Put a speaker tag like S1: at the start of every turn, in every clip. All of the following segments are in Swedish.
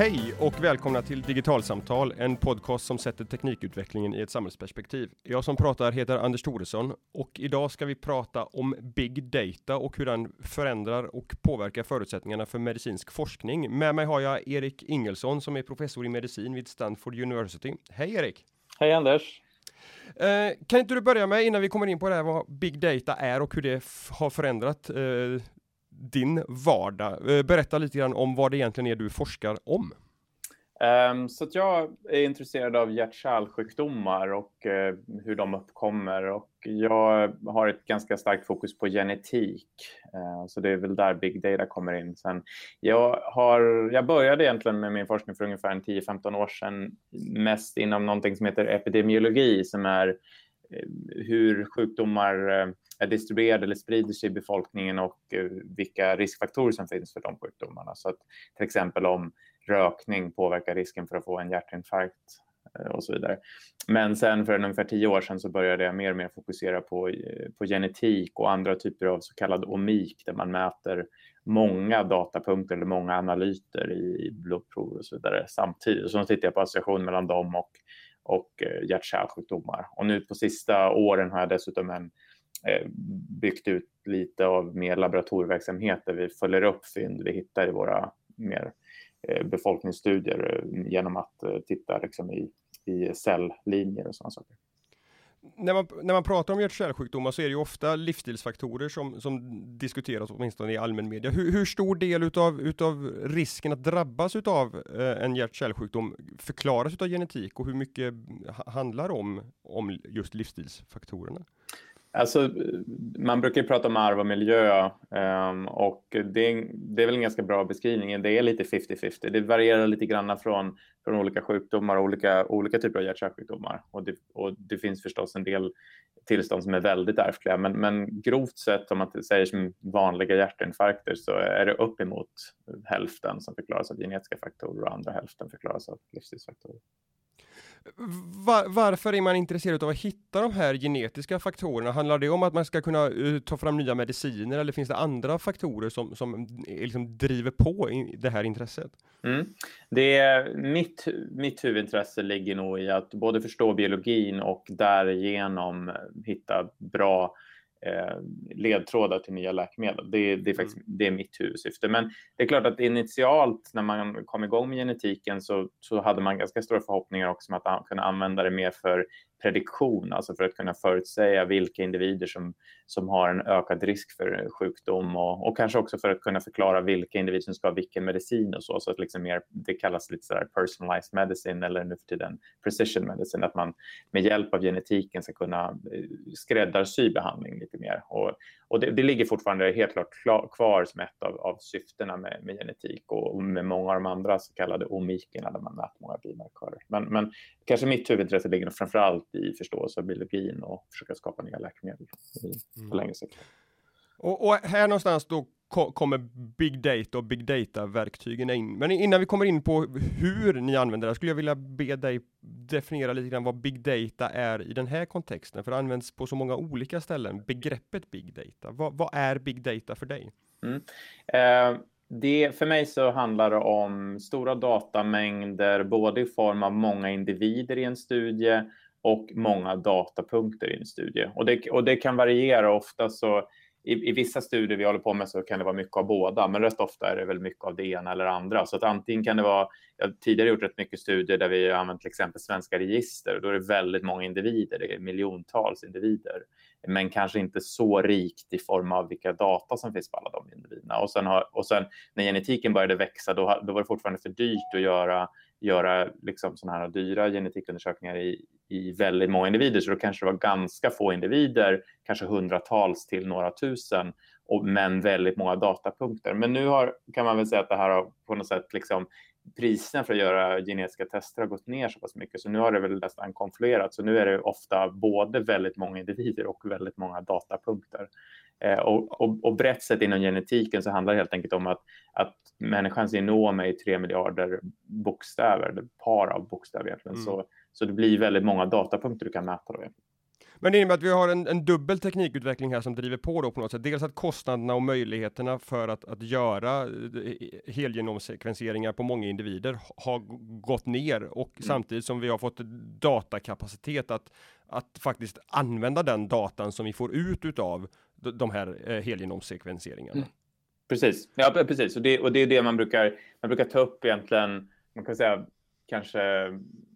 S1: Hej och välkomna till Digitalsamtal, en podcast som sätter teknikutvecklingen i ett samhällsperspektiv. Jag som pratar heter Anders Thoresson och idag ska vi prata om Big Data och hur den förändrar och påverkar förutsättningarna för medicinsk forskning. Med mig har jag Erik Ingelsson som är professor i medicin vid Stanford University. Hej Erik!
S2: Hej Anders!
S1: Eh, kan inte du börja med innan vi kommer in på det här vad Big Data är och hur det har förändrat eh, din vardag. Eh, berätta lite grann om vad det egentligen är du forskar om.
S2: Um, så att jag är intresserad av hjärt-kärlsjukdomar och uh, hur de uppkommer och jag har ett ganska starkt fokus på genetik. Uh, så det är väl där big data kommer in. Sen jag, har, jag började egentligen med min forskning för ungefär 10-15 år sedan mest inom någonting som heter epidemiologi som är uh, Eh, hur sjukdomar eh, är distribuerade eller sprider sig i befolkningen och eh, vilka riskfaktorer som finns för de sjukdomarna. Så att till exempel om rökning påverkar risken för att få en hjärtinfarkt och så vidare. Men sen för ungefär tio år sedan så började jag mer och mer fokusera på, på genetik och andra typer av så kallad omik där man mäter många datapunkter eller många analyter i blodprover och så vidare samtidigt. Så nu tittar jag på association mellan dem och, och eh, hjärt-kärlsjukdomar. Och nu på sista åren har jag dessutom en eh, byggt ut lite av mer laboratorieverksamhet där vi följer upp fynd vi hittar i våra mer eh, befolkningsstudier genom att titta liksom i, i cellinjer och sådana saker.
S1: När man, när man pratar om hjärt-kärlsjukdomar så är det ju ofta livsstilsfaktorer som, som diskuteras åtminstone i allmän media. Hur, hur stor del utav, utav risken att drabbas utav eh, en hjärt-kärlsjukdom förklaras utav genetik och hur mycket handlar om, om just livsstilsfaktorerna?
S2: Alltså, man brukar prata om arv och miljö ehm, och det, det, är väl en ganska bra beskrivning. Det är lite 50-50. Det varierar lite grann från, från olika sjukdomar och olika, olika typer av hjärt-kärlsjukdomar. Och det, och det finns förstås en del tillstånd som är väldigt ärftliga. Men, men grovt sett, om man säger som vanliga hjärtinfarkter, så är det uppemot hälften som förklaras av genetiska faktorer och andra hälften förklaras av livsstilsfaktorer.
S1: Var, varför är man intresserad av att hitta de här genetiska faktorerna? Handlar det om att man ska kunna uh, ta fram nya mediciner eller finns det andra faktorer som, som eh, liksom driver på det här intresset?
S2: Mm. Det är, mitt, mitt huvudintresse ligger nog i att både förstå biologin och därigenom hitta bra eh, ledtrådar till nya läkemedel. Det, det, är faktiskt, mm. det är mitt huvudsyfte. Men det är klart att initialt när man kom igång med genetiken så, så hade man ganska stora förhoppningar också om att kunna använda det mer för prediktion, alltså för att kunna förutsäga vilka individer som, som har en ökad risk för sjukdom och, och kanske också för att kunna förklara vilka individer som ska ha vilken medicin och så. så att liksom mer, det kallas lite sådär personalized medicine eller nu för tiden precision medicine, att man med hjälp av genetiken ska kunna eh, skräddarsy behandling lite mer. Och, och det, det, ligger fortfarande helt klart kvar som ett av, av syftena med, med genetik och, och, med många av de andra så kallade omikerna där man mäter många biomarkörer. Men, men kanske mitt huvudintresse ligger framför allt i förståelse av biologin och försöka skapa nya läkemedel på mm. längre sikt.
S1: Och, och, här någonstans då kommer big data och big data-verktygen in. Men innan vi kommer in på hur ni använder det, skulle jag vilja be dig definiera lite grann vad big data är i den här kontexten, för det används på så många olika ställen. Begreppet big data, vad, vad är big data för dig? Mm.
S2: Eh, det, för mig så handlar det om stora datamängder, både i form av många individer i en studie och många datapunkter i en studie. Och det, och det kan variera. Ofta så i, i, vissa studier vi håller på med så kan det vara mycket av båda, men rätt ofta är det väl mycket av det ena eller andra. Så att antingen kan det vara, jag har tidigare gjort rätt mycket studier där vi har använt till exempel svenska register och då är det väldigt många individer, det är miljontals individer, men kanske inte så rikt i form av vilka data som finns på alla de individerna. Och sen, har, och sen när genetiken började växa, då, då var det fortfarande för dyrt att göra göra liksom såna här dyra genetikundersökningar i, i väldigt många individer. Så då kanske det var ganska få individer, kanske hundratals till några tusen, och, men väldigt många datapunkter. Men nu har, kan man väl säga att det här har på något sätt liksom, priserna för att göra genetiska tester har gått ner så pass mycket, så nu har det väl nästan konfluerat. Så nu är det ofta både väldigt många individer och väldigt många datapunkter. Eh, och, och, och brett sett inom genetiken så handlar det helt enkelt om att, att människans genom är tre miljarder bokstäver, par av bokstäver egentligen. Mm. Så, så det blir väldigt många datapunkter du kan mäta. Då.
S1: Men det innebär att vi har en, en dubbel teknikutveckling här som driver på då på något sätt. Dels att kostnaderna och möjligheterna för att, att göra eh, helgenomsekvenseringar på många individer har gått ner och mm. samtidigt som vi har fått datakapacitet att, att faktiskt använda den datan som vi får ut utav de här eh, helgenomsekvenseringarna. Mm.
S2: Precis, ja precis och det, och det är det man brukar, man brukar ta upp egentligen, man kan säga kanske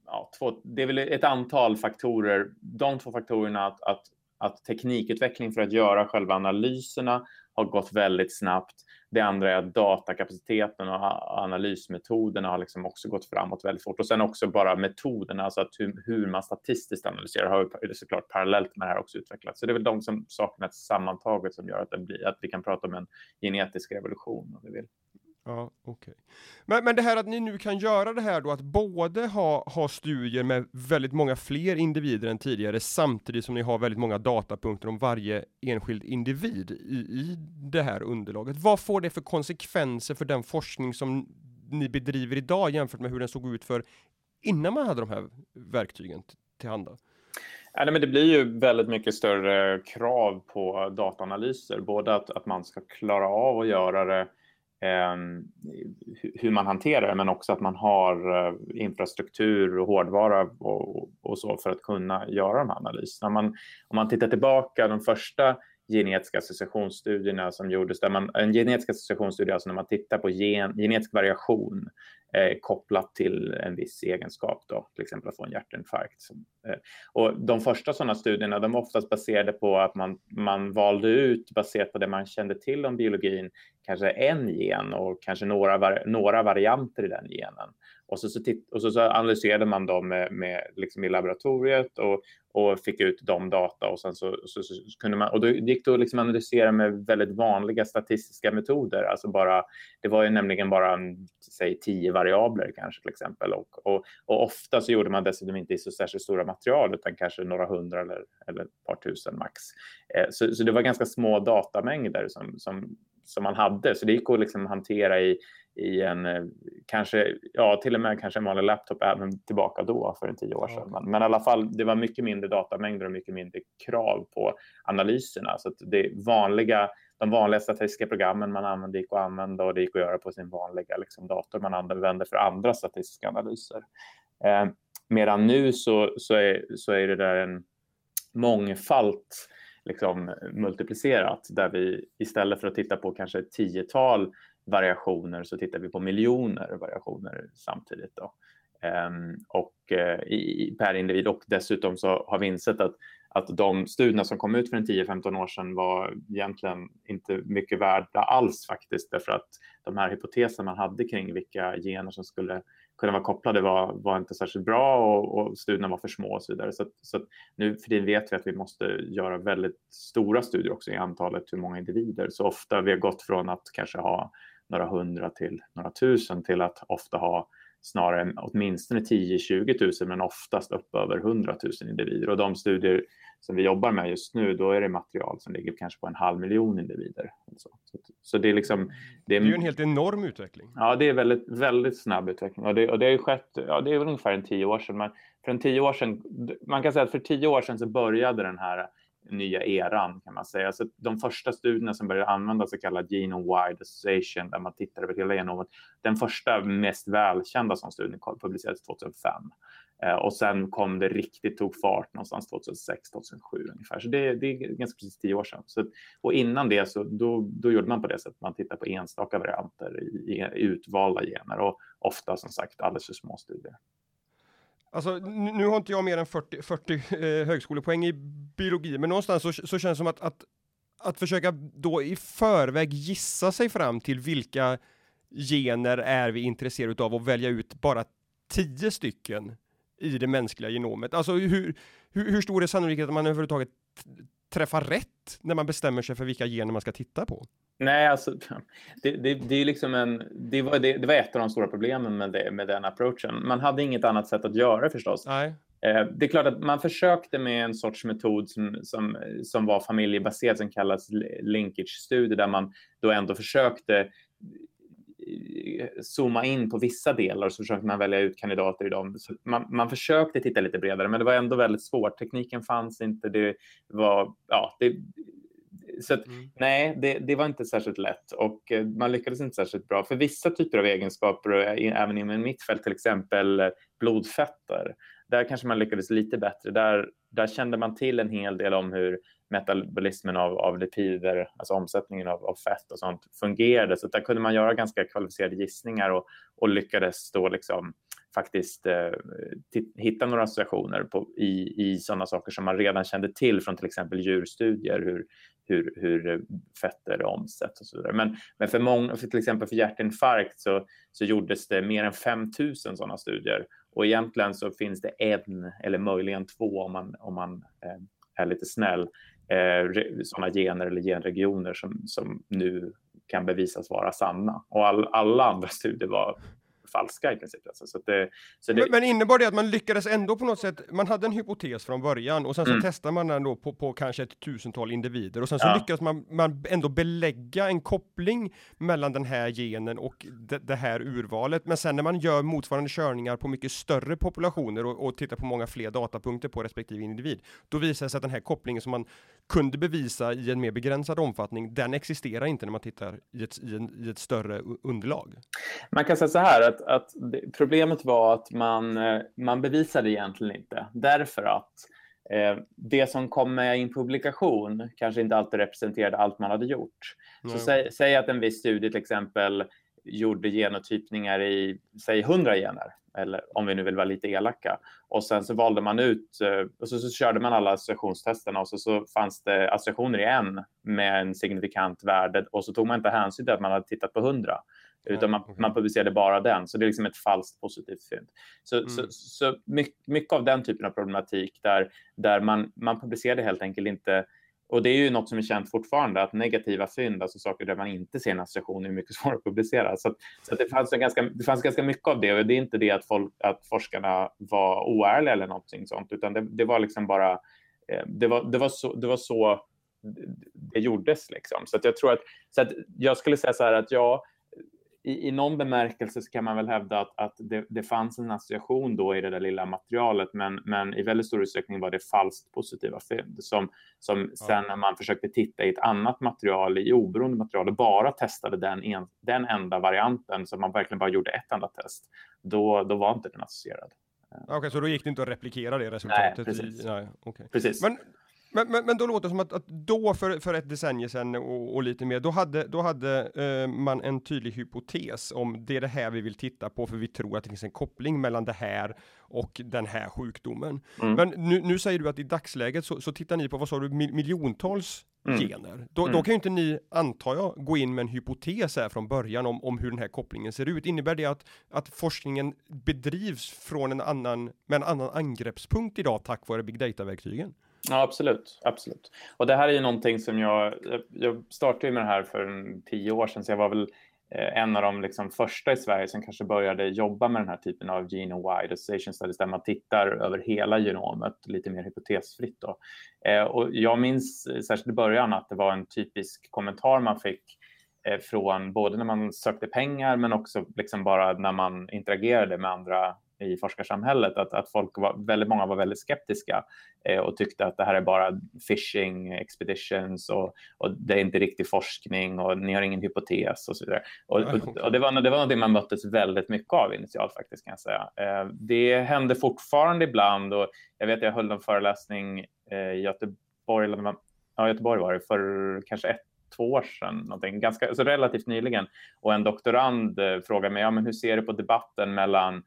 S2: ja, två, det är väl ett antal faktorer. De två faktorerna att, att, att teknikutveckling för att göra själva analyserna har gått väldigt snabbt. Det andra är att datakapaciteten och analysmetoderna har liksom också gått framåt väldigt fort. Och sen också bara metoderna, alltså att hur, hur man statistiskt analyserar har ju såklart parallellt med det här också utvecklats. Så det är väl de som sakerna sammantaget som gör att, det blir, att vi kan prata om en genetisk revolution om vi vill.
S1: Ja, okej. Okay. Men, men det här att ni nu kan göra det här då, att både ha, ha studier med väldigt många fler individer än tidigare, samtidigt som ni har väldigt många datapunkter om varje enskild individ i, i det här underlaget. Vad får det för konsekvenser för den forskning som ni bedriver idag jämfört med hur den såg ut för innan man hade de här verktygen tillhanda?
S2: Ja, men det blir ju väldigt mycket större krav på dataanalyser, både att, att man ska klara av att göra det Ehm, hur man hanterar det, men också att man har eh, infrastruktur och hårdvara och, och så för att kunna göra de här analyserna. Man, om man tittar tillbaka, de första genetiska associationsstudierna som gjordes, där man, en genetisk associationsstudie, alltså när man tittar på gen, genetisk variation eh, kopplat till en viss egenskap, då, till exempel att få en hjärtinfarkt. Eh, och de första sådana studierna, de var oftast baserade på att man, man valde ut, baserat på det man kände till om biologin, kanske en gen och kanske några, några varianter i den genen. Och så, så, och så, så analyserade man dem med, med liksom i laboratoriet och, och fick ut de data och sen så, så, så kunde man och då gick det att liksom analysera med väldigt vanliga statistiska metoder. Alltså bara, det var ju nämligen bara säg tio variabler kanske till exempel och, och, och ofta så gjorde man dessutom inte i så särskilt stora material utan kanske några hundra eller, eller ett par tusen max. Eh, så, så det var ganska små datamängder som, som, som man hade så det gick att liksom hantera i i en, eh, kanske, ja till och med kanske en vanlig laptop även tillbaka då för en tio år sedan. Men, men i alla fall, det var mycket mindre datamängder och mycket mindre krav på analyserna. Så att det vanliga, de vanliga statistiska programmen man använde gick att använda och det gick att göra på sin vanliga liksom, dator man använde för andra statistiska analyser. Eh, medan nu så, så, är, så är det där en mångfalt liksom, multiplicerat där vi istället för att titta på kanske ett tiotal variationer så tittar vi på miljoner variationer samtidigt. Då. Um, och uh, i, per individ och dessutom så har vi insett att, att de studierna som kom ut för en 10-15 år sedan var egentligen inte mycket värda alls faktiskt därför att de här hypoteserna man hade kring vilka gener som skulle kunna vara kopplade var, var inte särskilt bra och, och studierna var för små och så vidare. Så, så nu för det vet vi att vi måste göra väldigt stora studier också i antalet hur många individer. Så ofta vi har gått från att kanske ha några hundra till några tusen till att ofta ha snarare åtminstone 10-20 tusen men oftast upp över 100 000 individer. Och de studier som vi jobbar med just nu, då är det material som ligger kanske på en halv miljon individer. Så, så, det är liksom...
S1: Det är, det är ju en helt enorm utveckling.
S2: Ja, det är väldigt, väldigt snabb utveckling och det, och det har skett, ja, det är väl ungefär en tio år sedan. Men för en tio år sedan, man kan säga att för tio år sedan så började den här nya eran kan man säga. Så de första studierna som började använda så kallad genome-wide association där man tittar över hela genomet. Den första mest välkända som studien publicerades 2005 eh, och sen kom det riktigt tog fart någonstans 2006 2007 ungefär. Så det, det är ganska precis tio år sedan. Så, och innan det så då, då gjorde man på det sättet. Man tittar på enstaka varianter i, i utvalda gener och ofta som sagt alldeles för små studier.
S1: Alltså, nu har inte jag mer än 40, 40 eh, högskolepoäng i biologi, men någonstans så, så känns det som att, att, att försöka då i förväg gissa sig fram till vilka gener är vi intresserade av och välja ut bara tio stycken i det mänskliga genomet. Alltså hur, hur, hur stor är sannolikheten att man överhuvudtaget träffar rätt när man bestämmer sig för vilka gener man ska titta på?
S2: Nej, alltså, det, det, det, är liksom en, det, var, det, det var ett av de stora problemen med, det, med den approachen. Man hade inget annat sätt att göra förstås.
S1: Nej.
S2: Eh, det är klart att man försökte med en sorts metod som, som, som var familjebaserad som kallas linkage-studier där man då ändå försökte zooma in på vissa delar och så försökte man välja ut kandidater i dem. Man, man försökte titta lite bredare, men det var ändå väldigt svårt. Tekniken fanns inte. Det var, ja, det, så att, mm. nej, det, det, var inte särskilt lätt och eh, man lyckades inte särskilt bra. För vissa typer av egenskaper, även inom mitt fält, till exempel blodfetter, där kanske man lyckades lite bättre. Där, där kände man till en hel del om hur metabolismen av, av lipider, alltså omsättningen av, av, fett och sånt fungerade. Så där kunde man göra ganska kvalificerade gissningar och, och lyckades då liksom faktiskt eh, hitta några associationer på, i, i sådana saker som man redan kände till från till exempel djurstudier, hur, hur, hur fetter omsätts och så vidare. Men, men för, många, för till exempel för hjärtinfarkt så, så gjordes det mer än 5000 sådana studier och egentligen så finns det en eller möjligen två om man, om man eh, är lite snäll, eh, sådana gener eller genregioner som, som nu kan bevisas vara sanna. Och all, alla andra studier var falska i princip. Alltså, så det,
S1: så det... Men, men innebar det att man lyckades ändå på något sätt, man hade en hypotes från början och sen så mm. testar man den då på, på kanske ett tusental individer och sen så ja. lyckades man, man ändå belägga en koppling mellan den här genen och det, det, här urvalet. Men sen när man gör motsvarande körningar på mycket större populationer och, och tittar på många fler datapunkter på respektive individ, då visar det sig att den här kopplingen som man kunde bevisa i en mer begränsad omfattning, den existerar inte när man tittar i ett, i en, i ett större underlag.
S2: Man kan säga så här att, att problemet var att man, eh, man bevisade egentligen inte därför att eh, det som kom med i en publikation kanske inte alltid representerade allt man hade gjort. Mm. Så säg, säg, att en viss studie till exempel gjorde genotypningar i, säg 100 gener eller om vi nu vill vara lite elaka. Och sen så valde man ut, eh, och så, så körde man alla associationstesterna och så, så fanns det associationer i en med en signifikant värde och så tog man inte hänsyn till att man hade tittat på hundra. Utan man, man publicerade bara den, så det är liksom ett falskt positivt fynd. Så, mm. så, så mycket, mycket, av den typen av problematik där, där man, man publicerade helt enkelt inte och det är ju något som är känt fortfarande, att negativa fynd, alltså saker där man inte ser en association, är mycket svårare att publicera. Så, så det, fanns ganska, det fanns ganska mycket av det och det är inte det att, folk, att forskarna var oärliga eller någonting sånt, utan det, det var liksom bara, eh, det var, det var så, det var så det gjordes liksom. Så att jag tror att, så att jag skulle säga så här att ja, i, i någon bemärkelse så kan man väl hävda att, att det, det fanns en association då i det där lilla materialet, men, men i väldigt stor utsträckning var det falskt positiva fynd som, som sen när man försökte titta i ett annat material, i oberoende material och bara testade den, en, den enda varianten, så man verkligen bara gjorde ett enda test, då, då var inte den associerad.
S1: Okej, okay, så då gick det inte att replikera det resultatet?
S2: Nej, precis.
S1: I, nej, okay.
S2: precis.
S1: Men men, men, men, då låter det som att, att då för, för ett decennium sedan och, och, lite mer, då hade, då hade eh, man en tydlig hypotes om det är det här vi vill titta på, för vi tror att det finns en koppling mellan det här och den här sjukdomen. Mm. Men nu, nu, säger du att i dagsläget så, så tittar ni på, vad sa du, miljontals mm. gener. Då, mm. då, kan ju inte ni, antar jag, gå in med en hypotes här från början om, om hur den här kopplingen ser ut. Innebär det att, att forskningen bedrivs från en annan, med en annan angreppspunkt idag tack vare big data-verktygen?
S2: Ja, absolut. absolut. Och det här är ju någonting som jag... Jag startade med det här för tio år sedan, så jag var väl eh, en av de liksom första i Sverige som kanske började jobba med den här typen av genome-wide association studies där man tittar över hela genomet lite mer hypotesfritt. Då. Eh, och jag minns eh, särskilt i början att det var en typisk kommentar man fick från både när man sökte pengar men också liksom bara när man interagerade med andra i forskarsamhället att, att folk var, väldigt många var väldigt skeptiska eh, och tyckte att det här är bara fishing expeditions och, och, det är inte riktig forskning och ni har ingen hypotes och så vidare. Och, och, och det, var, det var något man möttes väldigt mycket av initialt faktiskt kan jag säga. Eh, det händer fortfarande ibland och jag vet jag höll en föreläsning eh, i Göteborg, eller, ja, Göteborg var det, för kanske ett två år sedan, någonting, ganska, alltså relativt nyligen. Och en doktorand eh, frågade mig, ja, men hur ser du på debatten mellan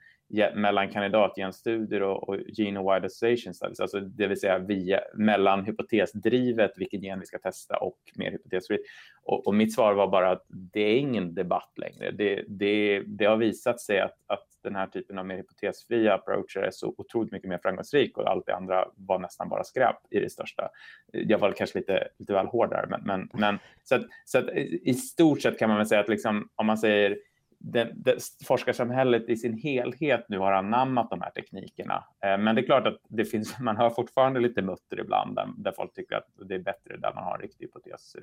S2: mellan kandidatgenstudier och, och genome-wide association studies, alltså det vill säga via, mellan hypotesdrivet, vilken gen vi ska testa, och mer hypotesfritt. Och, och, mitt svar var bara att det är ingen debatt längre. Det, det, det har visat sig att, att den här typen av mer hypotesfria approacher är så otroligt mycket mer framgångsrik och allt det andra var nästan bara skräp i det största. Jag var kanske lite, lite väl hård där, men, men, men så, att, så att i stort sett kan man väl säga att liksom, om man säger det, det, forskarsamhället i sin helhet nu har anammat de här teknikerna. Eh, men det är klart att det finns, man hör fortfarande lite mutter ibland där, där folk tycker att det är bättre där man har en riktig hypotes.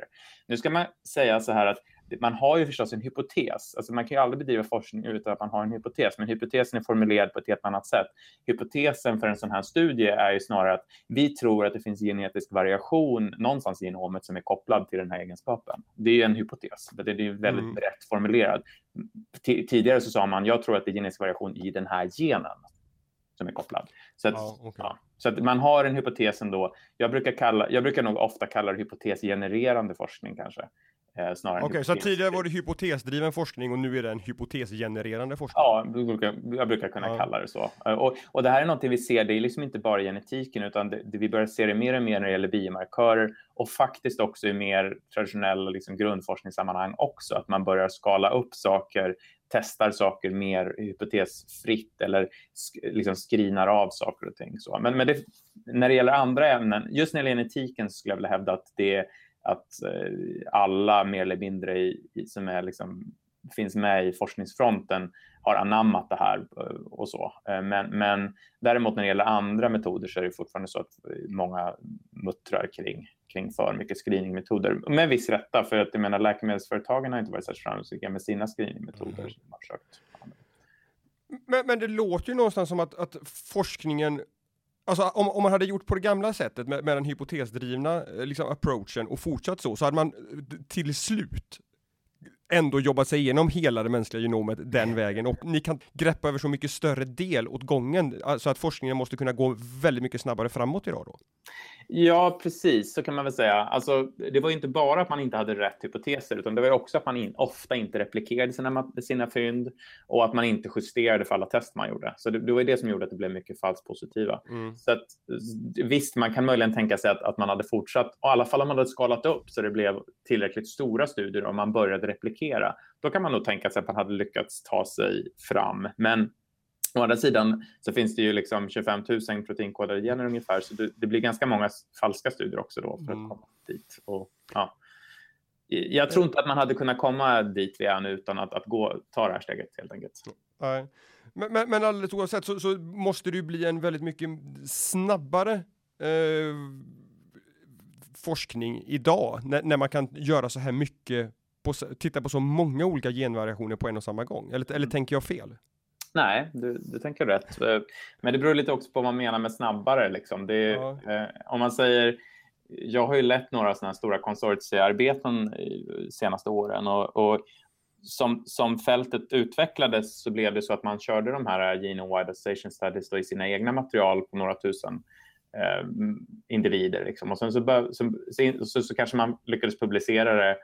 S2: Nu ska man säga så här att man har ju förstås en hypotes. Alltså man kan ju aldrig bedriva forskning utan att man har en hypotes, men hypotesen är formulerad på ett helt annat sätt. Hypotesen för en sån här studie är ju snarare att vi tror att det finns genetisk variation någonstans i genomet som är kopplad till den här egenskapen. Det är ju en hypotes, det är ju väldigt mm. brett formulerad. Tidigare så sa man, jag tror att det är genetisk variation i den här genen som är kopplad. Så att, ja, okay. ja, så att man har en hypotes ändå. Jag brukar, kalla, jag brukar nog ofta kalla det hypotesgenererande forskning kanske.
S1: Eh, Okej, okay, så tidigare var det hypotesdriven forskning och nu är det en hypotesgenererande forskning?
S2: Ja, jag brukar, jag brukar kunna ja. kalla det så. Eh, och, och det här är någonting vi ser, det är liksom inte bara genetiken, utan det, det, vi börjar se det mer och mer när det gäller biomarkörer och faktiskt också i mer traditionella liksom, grundforskningssammanhang också, att man börjar skala upp saker testar saker mer hypotesfritt eller sk liksom screenar av saker och ting. Så. Men, men det, när det gäller andra ämnen, just när det gäller genetiken skulle jag vilja hävda att det att eh, alla mer eller mindre i, i, som är liksom, finns med i forskningsfronten har anammat det här eh, och så. Eh, men, men däremot när det gäller andra metoder så är det fortfarande så att många muttrar kring, kring för mycket screeningmetoder. Med viss rätta, för att jag menar läkemedelsföretagen har inte varit särskilt framgångsrika med sina screeningmetoder. Mm. Som har försökt.
S1: Men, men det låter ju någonstans som att, att forskningen Alltså om, om man hade gjort på det gamla sättet med, med den hypotesdrivna liksom, approachen och fortsatt så, så hade man till slut ändå jobbat sig igenom hela det mänskliga genomet den vägen och ni kan greppa över så mycket större del åt gången, så alltså att forskningen måste kunna gå väldigt mycket snabbare framåt idag då?
S2: Ja, precis, så kan man väl säga. Alltså, det var inte bara att man inte hade rätt hypoteser, utan det var också att man in, ofta inte replikerade sina, sina fynd och att man inte justerade för alla test man gjorde. Så det, det var det som gjorde att det blev mycket falskt positiva. Mm. Så att, visst, man kan möjligen tänka sig att, att man hade fortsatt, och i alla fall om man hade skalat upp så det blev tillräckligt stora studier och man började replikera, då kan man nog tänka sig att man hade lyckats ta sig fram. Men Å andra sidan så finns det ju liksom 25 000 proteinkodade gener ungefär, så det, blir ganska många falska studier också då för mm. att komma dit. Och, ja. Jag tror inte att man hade kunnat komma dit vi är nu utan att, att gå, ta det här steget helt enkelt.
S1: Nej. Men, men, men alldeles oavsett så, så måste det ju bli en väldigt mycket snabbare eh, forskning idag när, när, man kan göra så här mycket, på, titta på så många olika genvariationer på en och samma gång. Eller, eller mm. tänker jag fel?
S2: Nej, du, du tänker rätt. Eh, men det beror lite också på vad man menar med snabbare. Liksom. Det, ja. eh, om man säger, jag har ju lett några sådana stora konsortiearbeten de senaste åren och, och som, som fältet utvecklades så blev det så att man körde de här genome wide station studies i sina egna material på några tusen eh, individer. Liksom. Och sen så, så, så, så, kanske man lyckades publicera det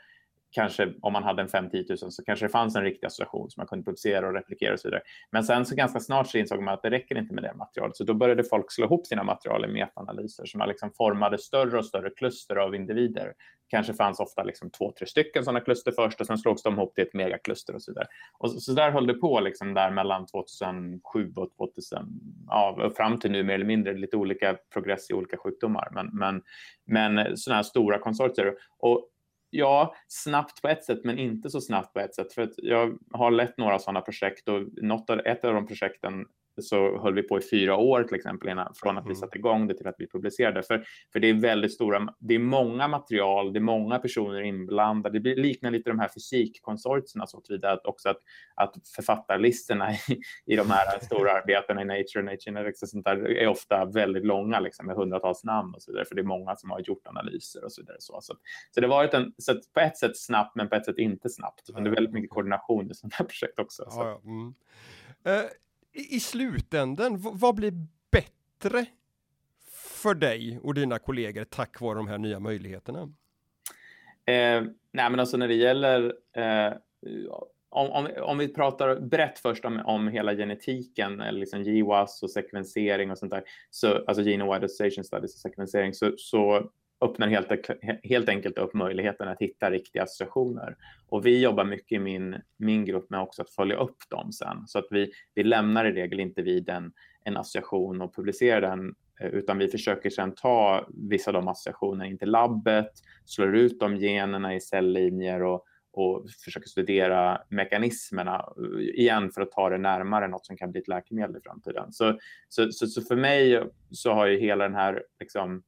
S2: kanske om man hade en 5-10 000 så kanske det fanns en riktig association som man kunde publicera och replikera och så vidare. Men sen så ganska snart så insåg man att det räcker inte med det materialet. Så då började folk slå ihop sina material i metaanalyser så man liksom formade större och större kluster av individer. Kanske fanns ofta liksom två, tre stycken sådana kluster först och sen slogs de ihop till ett megakluster och så vidare. Och så, så där höll det på liksom där mellan 2007 och 2000, ja, fram till nu mer eller mindre, lite olika progress i olika sjukdomar. Men, men, men sådana här stora konsortier. Och ja, snabbt på ett sätt, men inte så snabbt på ett sätt. För att jag har lett några sådana projekt och något av, ett av de projekten så höll vi på i fyra år till exempel innan, från att vi mm. satte igång det till att vi publicerade. För, för det är väldigt stora, det är många material, det är många personer inblandade. Det liknar lite de här fysikkonsortierna så tillvida att också att, att författarlistorna i, i de här stora arbetena i Nature, Nature Genetics och sånt där är ofta väldigt långa liksom, med hundratals namn och så vidare. För det är många som har gjort analyser och så vidare. Så, så, så det har varit en, så på ett sätt snabbt, men på ett sätt inte snabbt. Men det är väldigt mycket koordination i sådana här projekt också. Så. Ja, ja. Mm.
S1: Uh, i slutänden, vad blir bättre för dig och dina kollegor tack vare de här nya möjligheterna?
S2: Eh, nej, men alltså när det gäller eh, om, om, om, vi pratar brett först om, om hela genetiken, eller liksom GWAS och sekvensering och sånt där, så, alltså Genome Wide Association Studies och sekvensering, så, så öppnar helt, helt enkelt upp möjligheten att hitta riktiga associationer. Och vi jobbar mycket i min, min grupp med också att följa upp dem sen. Så att vi, vi lämnar i regel inte vid en, en association och publicerar den eh, utan vi försöker sedan ta vissa av de associationerna in till labbet, slår ut de generna i cellinjer och, och försöker studera mekanismerna eh, igen för att ta det närmare något som kan bli ett läkemedel i framtiden. Så, så, så, så för mig så har ju hela den här liksom, eh,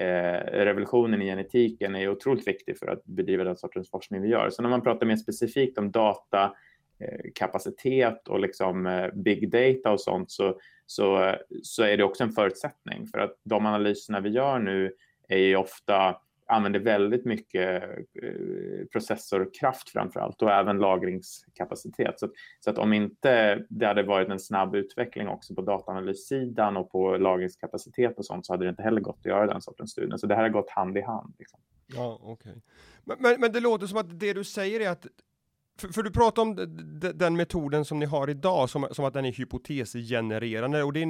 S2: Eh, revolutionen i genetiken är otroligt viktig för att bedriva den sortens forskning vi gör. Så när man pratar mer specifikt om datakapacitet eh, och liksom eh, big data och sånt så, så, så är det också en förutsättning för att de analyserna vi gör nu är ju ofta använder väldigt mycket eh, processorkraft framför allt och även lagringskapacitet. Så, så, att om inte det hade varit en snabb utveckling också på dataanalyssidan och på lagringskapacitet och sånt så hade det inte heller gått att göra den sortens studier. Så det här har gått hand i hand. Liksom.
S1: Ja, okej. Okay. Men, men, men, det låter som att det du säger är att för, för, du pratar om den metoden som ni har idag som, som att den är hypotesgenererande och det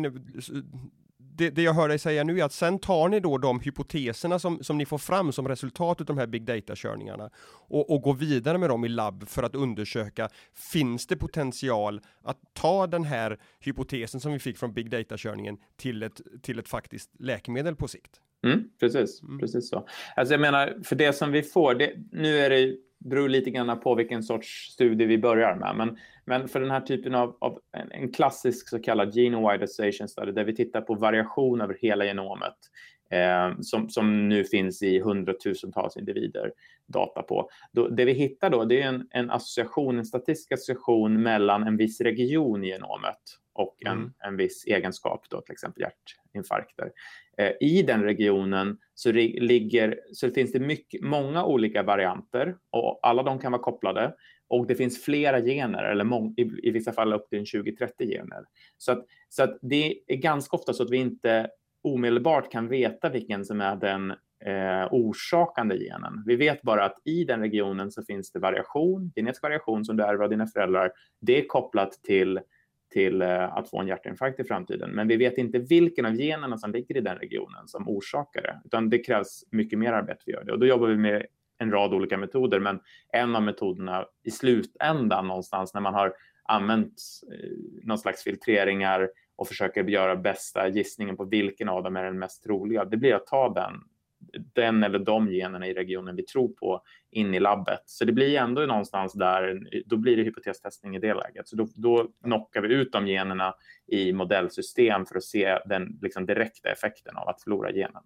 S1: det, det, jag hör dig säga nu är att sen tar ni då de hypoteserna som, som ni får fram som resultat av de här big data-körningarna och, och går vidare med dem i labb för att undersöka, finns det potential att ta den här hypotesen som vi fick från big data-körningen till ett, till ett faktiskt läkemedel på sikt?
S2: Mm, precis, mm. precis så. Alltså jag menar, för det som vi får, det, nu är det beror lite grann på vilken sorts studie vi börjar med. Men, men för den här typen av, av en, en, klassisk så kallad genome-wide association study där vi tittar på variation över hela genomet eh, som, som nu finns i hundratusentals individer data på. Då, det vi hittar då det är en, en association, en statistisk association mellan en viss region i genomet och en, mm. en viss egenskap, då, till exempel hjärtinfarkter. Eh, I den regionen så, ligger, så finns det mycket, många olika varianter och alla de kan vara kopplade och det finns flera gener, eller mång, i, i, vissa fall upp till 20-30 gener. Så, att, så att det är ganska ofta så att vi inte omedelbart kan veta vilken som är den eh, orsakande genen. Vi vet bara att i den regionen så finns det variation, genetisk variation som du ärver av dina föräldrar. Det är kopplat till till eh, att få en hjärtinfarkt i framtiden. Men vi vet inte vilken av generna som ligger i den regionen som orsakar det, utan det krävs mycket mer arbete för att göra det. Och då jobbar vi med en rad olika metoder, men en av metoderna i slutändan någonstans när man har använt eh, någon slags filtreringar och försöker göra bästa gissningen på vilken av dem är den mest troliga, det blir att ta den den eller de generna i regionen vi tror på in i labbet. Så det blir ändå någonstans där, då blir det hypotestestning i det läget. Så då, då knockar vi ut de generna i modellsystem för att se den liksom, direkta effekten av att förlora genen.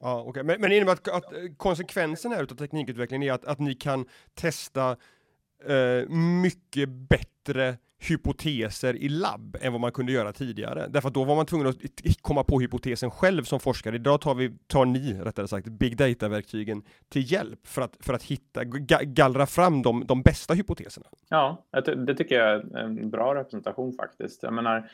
S1: Ja, okay. Men, men innebär att, att konsekvensen här av teknikutvecklingen är att, att ni kan testa eh, mycket bättre hypoteser i labb än vad man kunde göra tidigare. Därför att då var man tvungen att komma på hypotesen själv som forskare. Idag tar, vi, tar ni, rättare sagt, big data-verktygen till hjälp för att, för att hitta, gallra fram de, de bästa hypoteserna.
S2: Ja, det tycker jag är en bra representation faktiskt. Jag menar,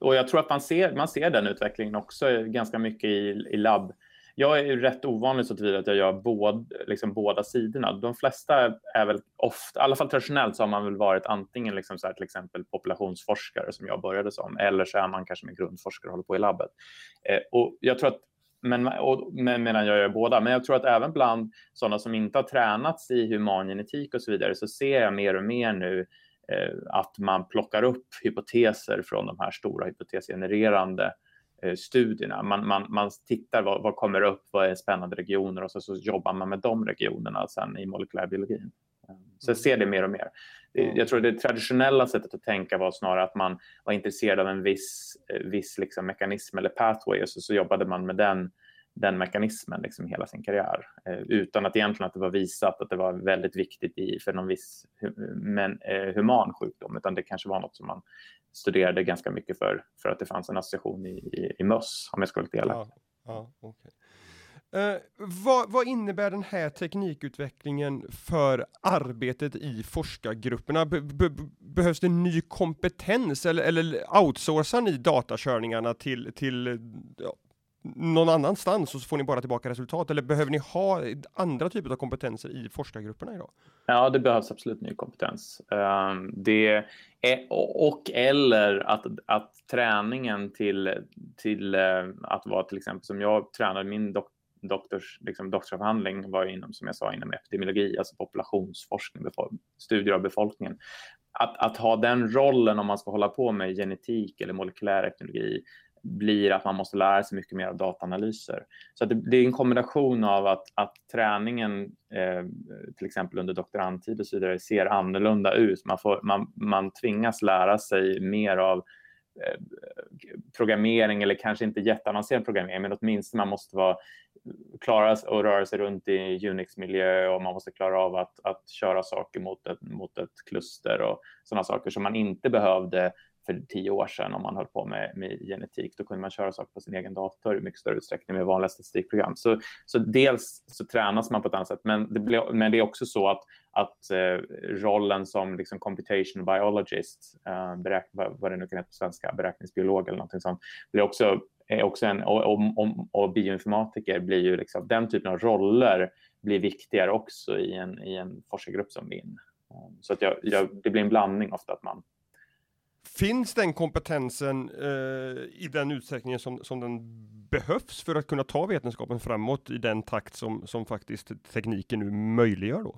S2: och jag tror att man ser, man ser den utvecklingen också ganska mycket i, i labb jag är ju rätt ovanlig så tillvida att jag gör båd, liksom båda sidorna. De flesta är väl ofta, i alla fall traditionellt så har man väl varit antingen liksom så här, till exempel populationsforskare som jag började som, eller så är man kanske med grundforskare och håller på i labbet. Eh, och jag tror att men, och, medan jag gör båda. Men jag tror att även bland sådana som inte har tränats i humangenetik och så vidare så ser jag mer och mer nu eh, att man plockar upp hypoteser från de här stora hypotesgenererande Eh, studierna. Man, man, man tittar vad, vad kommer upp, vad är spännande regioner och så, så jobbar man med de regionerna sen i molekylärbiologin. Eh, så jag ser det mer och mer. Jag tror det traditionella sättet att tänka var snarare att man var intresserad av en viss, eh, viss liksom mekanism eller pathway och så, så jobbade man med den, den mekanismen liksom hela sin karriär eh, utan att egentligen att det var visat att det var väldigt viktigt i, för någon viss men, eh, human sjukdom utan det kanske var något som man studerade ganska mycket för, för att det fanns en association i, i, i möss, om jag ska vara lite elak. Ja,
S1: ja, okay. Eh, vad, vad, innebär den här teknikutvecklingen för arbetet i forskargrupperna? Be, be, behövs det ny kompetens eller, eller outsourcar ni datakörningarna till, till ja, någon annanstans och så får ni bara tillbaka resultat? Eller behöver ni ha andra typer av kompetenser i forskargrupperna idag?
S2: Ja, det behövs absolut ny kompetens. Ehm, det är, och eller att, att träningen till, till eh, att vara till exempel som jag tränade min dok, doktors, liksom doktorsavhandling var inom, som jag sa, inom epidemiologi, alltså populationsforskning, studier av befolkningen. Att, att ha den rollen om man ska hålla på med genetik eller molekylär etnologi blir att man måste lära sig mycket mer av dataanalyser. Så det, det, är en kombination av att, att träningen, eh, till exempel under doktorandtid och så vidare, ser annorlunda ut. Man, får, man, man tvingas lära sig mer av eh, programmering eller kanske inte jätteavancerad programmering, men åtminstone man måste vara klara att röra sig runt i Unix-miljö och man måste klara av att, att köra saker mot ett, mot ett kluster och sådana saker som man inte behövde för tio år sedan om man höll på med, med genetik. Då kunde man köra saker på sin egen dator i mycket större utsträckning med vanliga statistikprogram. Så, så dels så tränas man på ett annat sätt, men det, blir, men det är också så att, att eh, rollen som liksom computation biologist, eh, beräk, vad, vad det nu kan heta på svenska, beräkningsbiolog eller någonting sånt, blir också, är också en, och, och, och, och bioinformatiker blir ju liksom, den typen av roller blir viktigare också i en, i en forskargrupp som min. Så att jag, jag, det blir en blandning ofta att man
S1: Finns den kompetensen eh, i den utsträckningen som, som den behövs för att kunna ta vetenskapen framåt i den takt som, som faktiskt tekniken nu möjliggör då?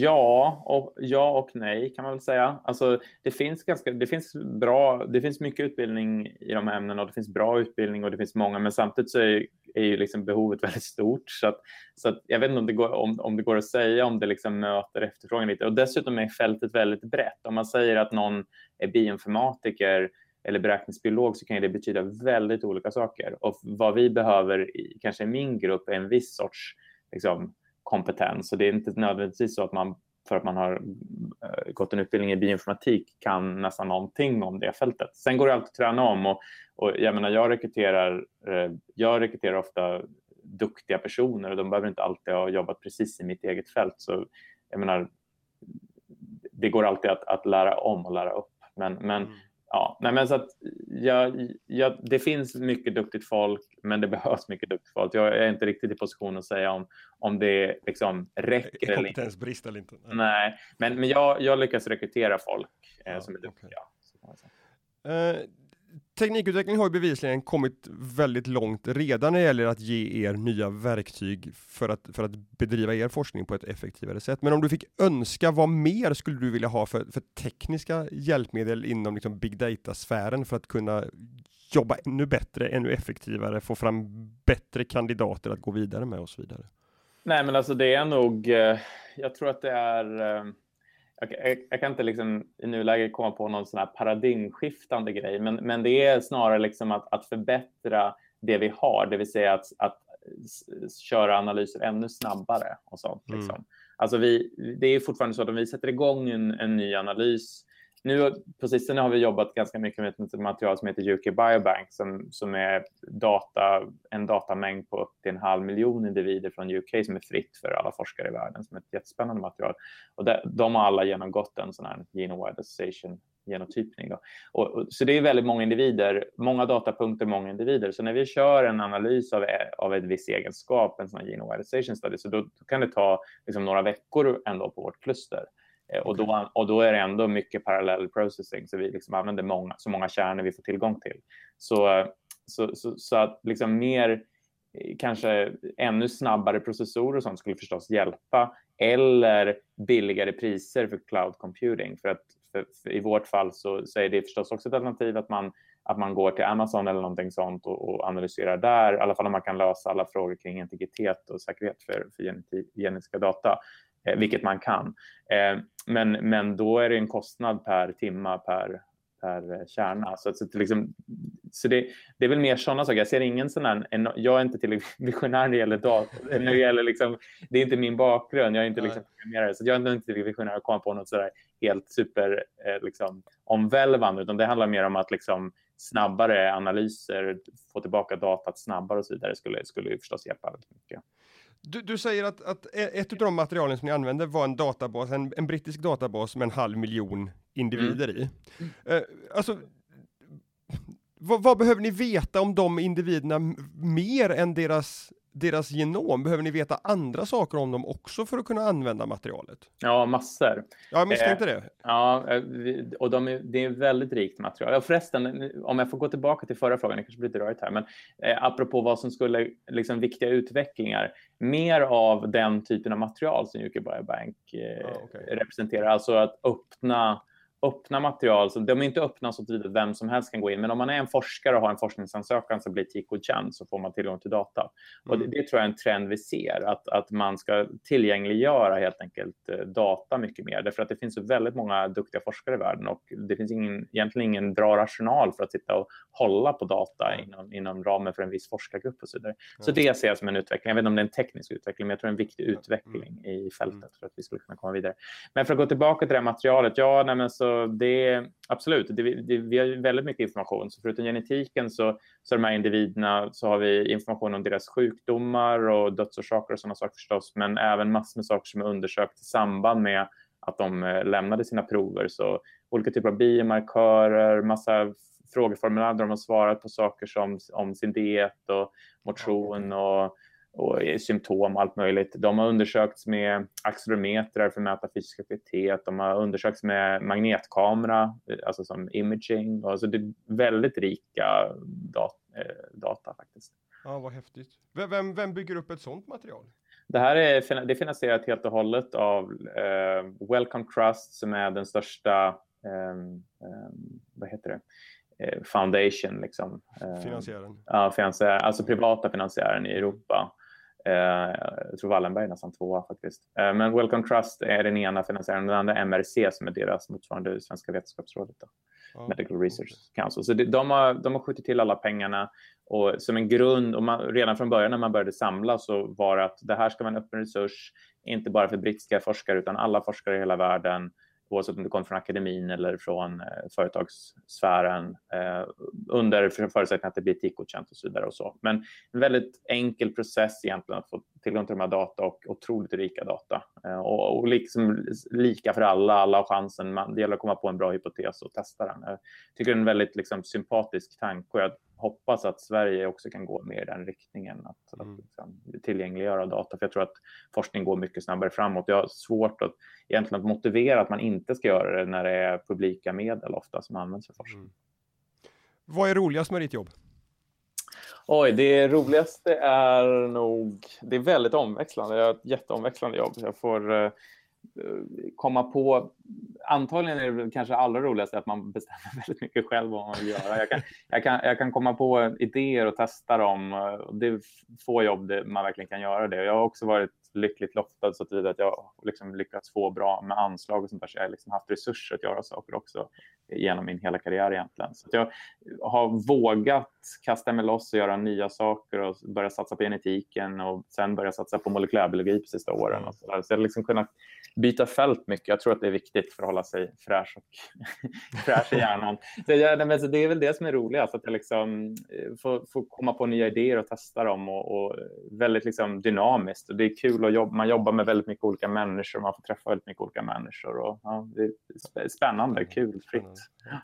S2: Ja och, ja och nej kan man väl säga. Alltså, det, finns ganska, det, finns bra, det finns mycket utbildning i de här ämnena och det finns bra utbildning och det finns många, men samtidigt så är, är ju liksom behovet väldigt stort. Så, att, så att jag vet inte om det, går, om, om det går att säga om det liksom möter efterfrågan lite. Och dessutom är fältet väldigt brett. Om man säger att någon är bioinformatiker eller beräkningsbiolog så kan det betyda väldigt olika saker. Och vad vi behöver, i, kanske i min grupp, är en viss sorts liksom, kompetens. Och det är inte nödvändigtvis så att man för att man har eh, gått en utbildning i bioinformatik kan nästan någonting om det fältet. Sen går det alltid att träna om och, och jag menar, jag rekryterar, eh, jag rekryterar ofta duktiga personer och de behöver inte alltid ha jobbat precis i mitt eget fält. Så jag menar, det går alltid att, att lära om och lära upp. Men, men mm ja, nej men så att jag, jag, det finns mycket duktigt folk, men det behövs mycket duktigt folk. Jag är inte riktigt i position att säga om, om det liksom räcker
S1: eller inte. Kompetensbrist eller inte.
S2: Nej, nej men, men jag, jag lyckas rekrytera folk eh, ja, som är duktiga.
S1: Okay. Uh, teknikutveckling har ju bevisligen kommit väldigt långt redan när det gäller att ge er nya verktyg för att, för att bedriva er forskning på ett effektivare sätt. Men om du fick önska, vad mer skulle du vilja ha för, för tekniska hjälpmedel inom liksom big data-sfären för att kunna jobba ännu bättre, ännu effektivare, få fram bättre kandidater att gå vidare med och så vidare?
S2: Nej, men alltså det är nog, eh, jag tror att det är eh, jag, jag, kan inte liksom i nuläget komma på någon sån här paradigmskiftande grej, men, men det är snarare liksom att, att förbättra det vi har, det vill säga att, att köra analyser ännu snabbare och sånt. Mm. Liksom. Alltså vi, det är fortfarande så att om vi sätter igång en, en ny analys nu på sistone har vi jobbat ganska mycket med ett material som heter UK Biobank som, som är data, en datamängd på upp till en halv miljon individer från UK som är fritt för alla forskare i världen som är ett jättespännande material. Och det, de har alla genomgått en sån här genome association genotypning. Då. Och, och, så det är väldigt många individer, många datapunkter, många individer. Så när vi kör en analys av, av ett viss egenskap, en sån här genome study, så då, då kan det ta liksom, några veckor ändå på vårt kluster. Eh, och då, och då är det ändå mycket parallell processing, så vi liksom använder många, så många kärnor vi får tillgång till. Så, så, så, så att liksom mer, eh, kanske ännu snabbare processorer och sånt skulle förstås hjälpa, eller billigare priser för cloud computing. För att för, för i vårt fall så, så, är det förstås också ett alternativ att man, att man går till Amazon eller någonting sånt och, och analyserar där, i alla fall om man kan lösa alla frågor kring integritet och säkerhet för, för genetiska data. Eh, vilket man kan. Eh, men, men då är det en kostnad per timma per, per kärna. Så, så, liksom, så det, det är väl mer sådana saker. Jag ser ingen sån här, en, jag är inte tillräckligt visionär när det gäller dator. När det, gäller liksom, det är inte min bakgrund. Jag är inte liksom, så jag är inte tillräckligt visionär att komma på något sådär helt super eh, liksom, omvälvande, utan det handlar mer om att liksom, snabbare analyser, få tillbaka datat snabbare och så vidare skulle, skulle förstås hjälpa väldigt mycket.
S1: Du, du, säger att, att ett av de materialen som ni använde var en databas, en, en brittisk databas med en halv miljon individer mm. i. Uh, alltså, vad, vad, behöver ni veta om de individerna mer än deras deras genom? Behöver ni veta andra saker om dem också för att kunna använda materialet?
S2: Ja, massor.
S1: Ja, jag misstänkte eh, det.
S2: Ja, eh, och de är, det är väldigt rikt material. Och förresten, om jag får gå tillbaka till förra frågan, det kanske blir rörigt här, men eh, apropå vad som skulle, liksom viktiga utvecklingar, mer av den typen av material som UK Biobank eh, ah, okay. representerar, alltså att öppna öppna material, så de är inte öppna så att vem som helst kan gå in, men om man är en forskare och har en forskningsansökan som blir etikgodkänd så får man tillgång till data. Mm. Och det, det, tror jag är en trend vi ser, att, att man ska tillgängliggöra helt enkelt eh, data mycket mer, därför att det finns så väldigt många duktiga forskare i världen och det finns ingen, egentligen ingen bra rational för att sitta och hålla på data mm. inom, inom ramen för en viss forskargrupp och så vidare. Mm. Så det ser jag som en utveckling. Jag vet inte om det är en teknisk utveckling, men jag tror det är en viktig utveckling i fältet för att vi skulle kunna komma vidare. Men för att gå tillbaka till det här materialet, ja, nej, men så det absolut, det, det, vi har väldigt mycket information. Så förutom genetiken så, så de här individerna så har vi information om deras sjukdomar och dödsorsaker och sådana saker förstås, men även massor med saker som är undersökt i samband med att de eh, lämnade sina prover. Så olika typer av biomarkörer, massa frågeformulär där de har svarat på saker som om sin diet och motion och och symptom och allt möjligt. De har undersökts med accelerometrar för att mäta fysisk aktivitet. De har undersökts med magnetkamera, alltså som imaging. Alltså det är väldigt rika dat eh, data faktiskt.
S1: Ja, vad häftigt. Vem, vem bygger upp ett sådant material?
S2: Det här är, det är finansierat helt och hållet av eh, Wellcome Trust som är den största, eh, eh, vad heter det, eh, foundation. Liksom.
S1: Finansiären?
S2: Ja, finansiär, alltså privata finansiären i Europa. Eh, jag tror Wallenberg är nästan tvåa faktiskt. Eh, men Welcome Trust är den ena finansiären, den andra MRC som är deras motsvarande Svenska vetenskapsrådet. Då. Ja, Medical Research Council. Så de, har, de har skjutit till alla pengarna och som en grund, och man, redan från början när man började samla så var det att det här ska vara en öppen resurs, inte bara för brittiska forskare utan alla forskare i hela världen oavsett om du kommer från akademin eller från eh, företagssfären eh, under förutsättning att det blir etikgodkänt och så vidare. Och så. Men en väldigt enkel process egentligen att få tillgång till de här data och otroligt rika data. Eh, och, och liksom lika för alla, alla har chansen. Man, det gäller att komma på en bra hypotes och testa den. Jag tycker det är en väldigt liksom, sympatisk tanke och jag hoppas att Sverige också kan gå mer i den riktningen, att, mm. att liksom, tillgängliggöra data. För jag tror att forskning går mycket snabbare framåt. Jag har svårt att egentligen att motivera att man inte ska göra det när det är publika medel ofta som används för forskning. Mm.
S1: Vad är roligast med ditt jobb?
S2: Oj, det roligaste är nog... Det är väldigt omväxlande. Jag har ett jätteomväxlande jobb. Jag får eh, Eh, komma på... Antagligen är det kanske allra roligaste att man bestämmer väldigt mycket själv vad man vill göra. Jag kan, jag kan, jag kan komma på idéer och testa dem. Eh, det är få jobb där man verkligen kan göra det. Jag har också varit lyckligt lottad så att jag liksom lyckats få bra med anslag och sånt där. Så jag har liksom haft resurser att göra saker också genom min hela karriär egentligen. Så jag har vågat kasta mig loss och göra nya saker och börja satsa på genetiken och sen börja satsa på molekylärbiologi på sista åren. Och så, där. så jag har liksom kunnat byta fält mycket. Jag tror att det är viktigt för att hålla sig fräsch, och fräsch i hjärnan. Så jag, det är väl det som är roligast, att jag liksom eh, får, får komma på nya idéer och testa dem och, och väldigt liksom dynamiskt. Och det är kul att jobba. Man jobbar med väldigt mycket olika människor. Man får träffa väldigt mycket olika människor. Och, ja, det är spännande, kul, fritt. Yeah.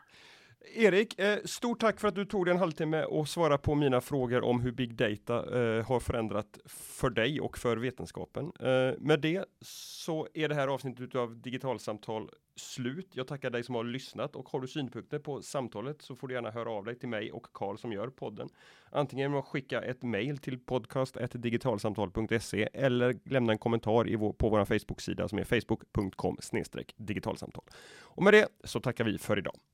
S1: Erik, eh, stort tack för att du tog dig en halvtimme och svara på mina frågor om hur big data eh, har förändrat för dig och för vetenskapen. Eh, med det så är det här avsnittet av Digitalsamtal slut. Jag tackar dig som har lyssnat och har du synpunkter på samtalet så får du gärna höra av dig till mig och Karl som gör podden. Antingen genom att skicka ett mejl till podcast.digitalsamtal.se eller lämna en kommentar i vår, på vår Facebook-sida som är facebook.com digitalsamtal. Och med det så tackar vi för idag.